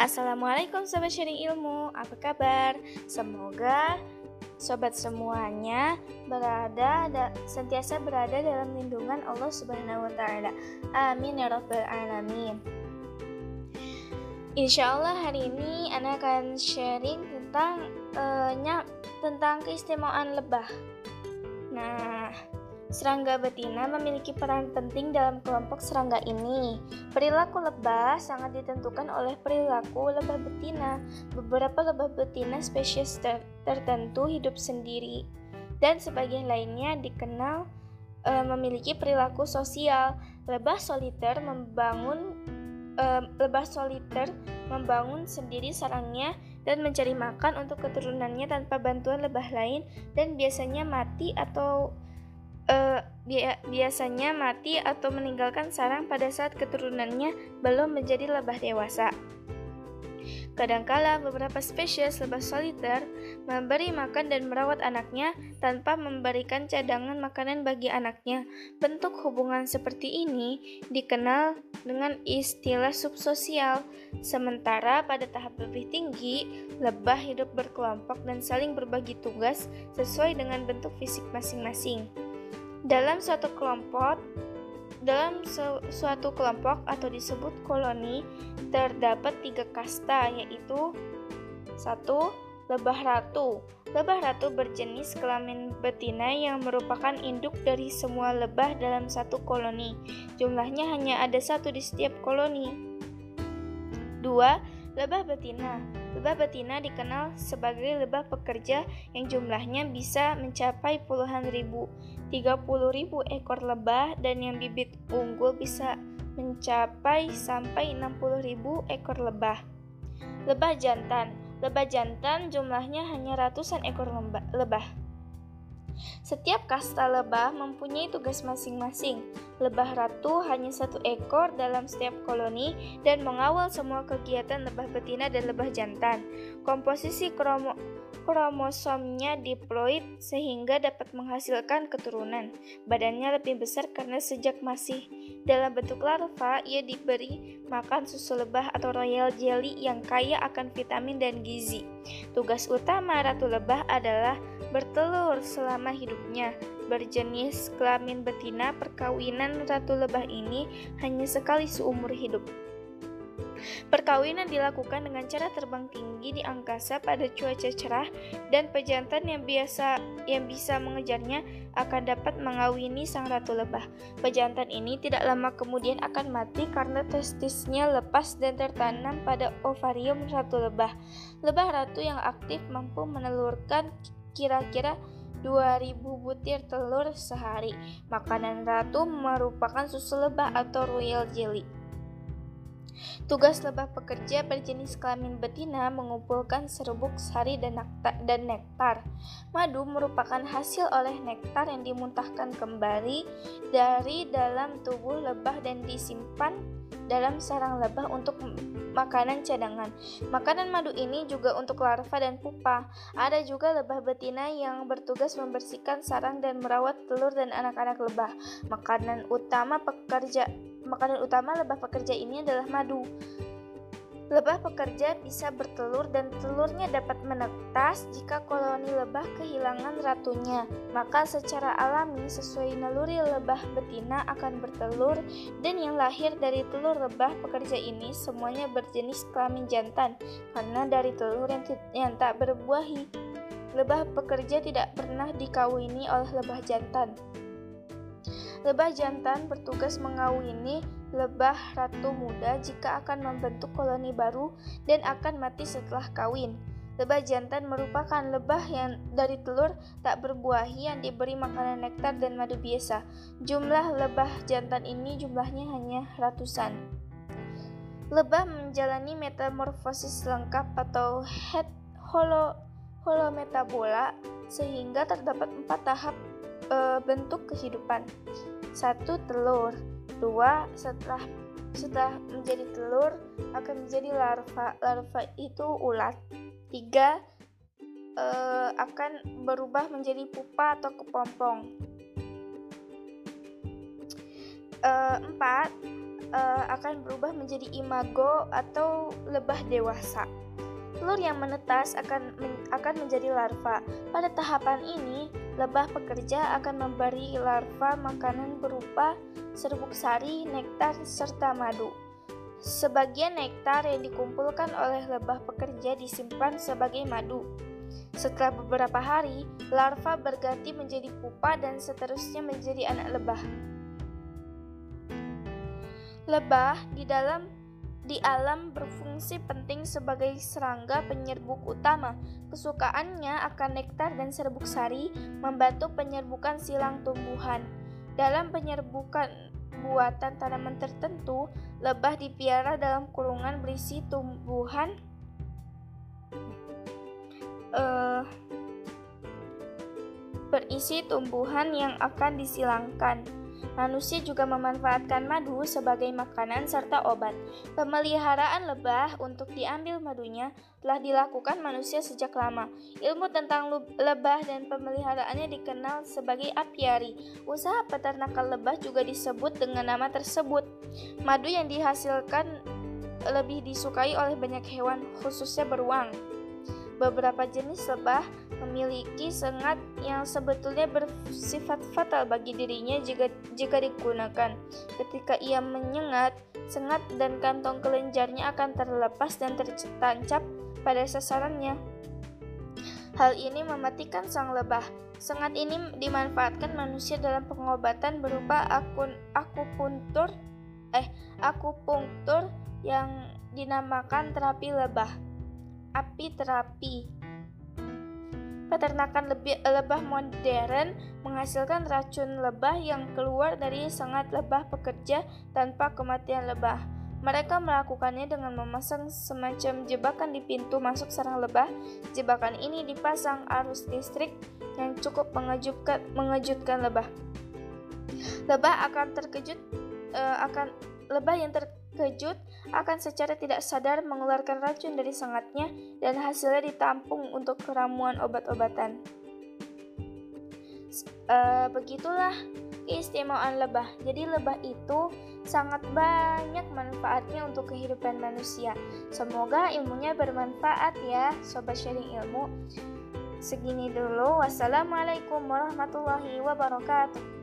Assalamualaikum Sobat Sharing Ilmu, apa kabar? Semoga Sobat semuanya berada da, sentiasa berada dalam lindungan Allah Subhanahu wa taala. Amin ya rabbal alamin. Insya Allah hari ini Ana akan sharing tentang uh, tentang keistimewaan lebah. Nah, Serangga betina memiliki peran penting dalam kelompok serangga ini. Perilaku lebah sangat ditentukan oleh perilaku lebah betina. Beberapa lebah betina spesies ter tertentu hidup sendiri, dan sebagian lainnya dikenal e, memiliki perilaku sosial. Lebah soliter membangun e, lebah soliter membangun sendiri sarangnya dan mencari makan untuk keturunannya tanpa bantuan lebah lain dan biasanya mati atau uh, biasanya mati atau meninggalkan sarang pada saat keturunannya belum menjadi lebah dewasa. Kadangkala beberapa spesies lebah soliter memberi makan dan merawat anaknya tanpa memberikan cadangan makanan bagi anaknya. Bentuk hubungan seperti ini dikenal dengan istilah subsosial. Sementara pada tahap lebih tinggi, lebah hidup berkelompok dan saling berbagi tugas sesuai dengan bentuk fisik masing-masing. Dalam suatu kelompok, dalam suatu kelompok atau disebut koloni terdapat tiga kasta yaitu satu lebah ratu. Lebah ratu berjenis kelamin betina yang merupakan induk dari semua lebah dalam satu koloni. Jumlahnya hanya ada satu di setiap koloni. Dua, lebah betina. Lebah betina dikenal sebagai lebah pekerja yang jumlahnya bisa mencapai puluhan ribu, 30 ribu ekor lebah dan yang bibit unggul bisa mencapai sampai 60 ribu ekor lebah. Lebah jantan Lebah jantan jumlahnya hanya ratusan ekor lebah. Setiap kasta lebah mempunyai tugas masing-masing. Lebah ratu hanya satu ekor dalam setiap koloni dan mengawal semua kegiatan lebah betina dan lebah jantan. Komposisi kromo kromosomnya diploid sehingga dapat menghasilkan keturunan. Badannya lebih besar karena sejak masih dalam bentuk larva, ia diberi makan susu lebah atau royal jelly yang kaya akan vitamin dan gizi. Tugas utama ratu lebah adalah bertelur selama hidupnya. Berjenis kelamin betina, perkawinan ratu lebah ini hanya sekali seumur hidup. Perkawinan dilakukan dengan cara terbang tinggi di angkasa pada cuaca cerah dan pejantan yang biasa yang bisa mengejarnya akan dapat mengawini sang ratu lebah. Pejantan ini tidak lama kemudian akan mati karena testisnya lepas dan tertanam pada ovarium ratu lebah. Lebah ratu yang aktif mampu menelurkan kira-kira 2000 butir telur sehari. Makanan ratu merupakan susu lebah atau royal jelly. Tugas lebah pekerja berjenis kelamin betina mengumpulkan serbuk sari dan, dan nektar. Madu merupakan hasil oleh nektar yang dimuntahkan kembali dari dalam tubuh lebah dan disimpan dalam sarang lebah untuk makanan cadangan. Makanan madu ini juga untuk larva dan pupa. Ada juga lebah betina yang bertugas membersihkan sarang dan merawat telur dan anak-anak lebah. Makanan utama pekerja makanan utama lebah pekerja ini adalah madu. Lebah pekerja bisa bertelur dan telurnya dapat menetas jika koloni lebah kehilangan ratunya. Maka secara alami sesuai naluri lebah betina akan bertelur dan yang lahir dari telur lebah pekerja ini semuanya berjenis kelamin jantan karena dari telur yang, yang tak berbuahi. Lebah pekerja tidak pernah dikawini oleh lebah jantan. Lebah jantan bertugas mengawini lebah ratu muda jika akan membentuk koloni baru dan akan mati setelah kawin. Lebah jantan merupakan lebah yang dari telur tak berbuahi yang diberi makanan nektar dan madu biasa. Jumlah lebah jantan ini jumlahnya hanya ratusan. Lebah menjalani metamorfosis lengkap atau head holo holometabola sehingga terdapat empat tahap e, bentuk kehidupan. Satu telur, dua setelah setelah menjadi telur akan menjadi larva. Larva itu ulat. Tiga e, akan berubah menjadi pupa atau kepompong. E, empat uh, akan berubah menjadi imago atau lebah dewasa. Telur yang menetas akan akan menjadi larva. Pada tahapan ini, lebah pekerja akan memberi larva makanan berupa serbuk sari, nektar, serta madu. Sebagian nektar yang dikumpulkan oleh lebah pekerja disimpan sebagai madu. Setelah beberapa hari, larva berganti menjadi pupa dan seterusnya menjadi anak lebah. Lebah di dalam di alam berfungsi penting sebagai serangga penyerbuk utama. Kesukaannya akan nektar dan serbuk sari membantu penyerbukan silang tumbuhan. Dalam penyerbukan buatan tanaman tertentu, lebah dipiara dalam kurungan berisi tumbuhan uh, berisi tumbuhan yang akan disilangkan. Manusia juga memanfaatkan madu sebagai makanan serta obat. Pemeliharaan lebah untuk diambil madunya telah dilakukan manusia sejak lama. Ilmu tentang lebah dan pemeliharaannya dikenal sebagai apiari. Usaha peternakan lebah juga disebut dengan nama tersebut. Madu yang dihasilkan lebih disukai oleh banyak hewan, khususnya beruang. Beberapa jenis lebah memiliki sengat yang sebetulnya bersifat fatal bagi dirinya jika jika digunakan. Ketika ia menyengat, sengat dan kantong kelenjarnya akan terlepas dan tertancap pada sasarannya. Hal ini mematikan sang lebah. Sengat ini dimanfaatkan manusia dalam pengobatan berupa akun akupuntur eh akupunktur yang dinamakan terapi lebah api terapi. Peternakan lebih, lebah modern menghasilkan racun lebah yang keluar dari sengat lebah pekerja tanpa kematian lebah. Mereka melakukannya dengan memasang semacam jebakan di pintu masuk sarang lebah. Jebakan ini dipasang arus listrik yang cukup mengejutkan, mengejutkan lebah. Lebah akan terkejut uh, akan lebah yang ter, Kejut akan secara tidak sadar mengeluarkan racun dari sengatnya dan hasilnya ditampung untuk keramuan obat-obatan. E, begitulah keistimewaan lebah. Jadi lebah itu sangat banyak manfaatnya untuk kehidupan manusia. Semoga ilmunya bermanfaat ya, sobat sharing ilmu. Segini dulu. Wassalamualaikum warahmatullahi wabarakatuh.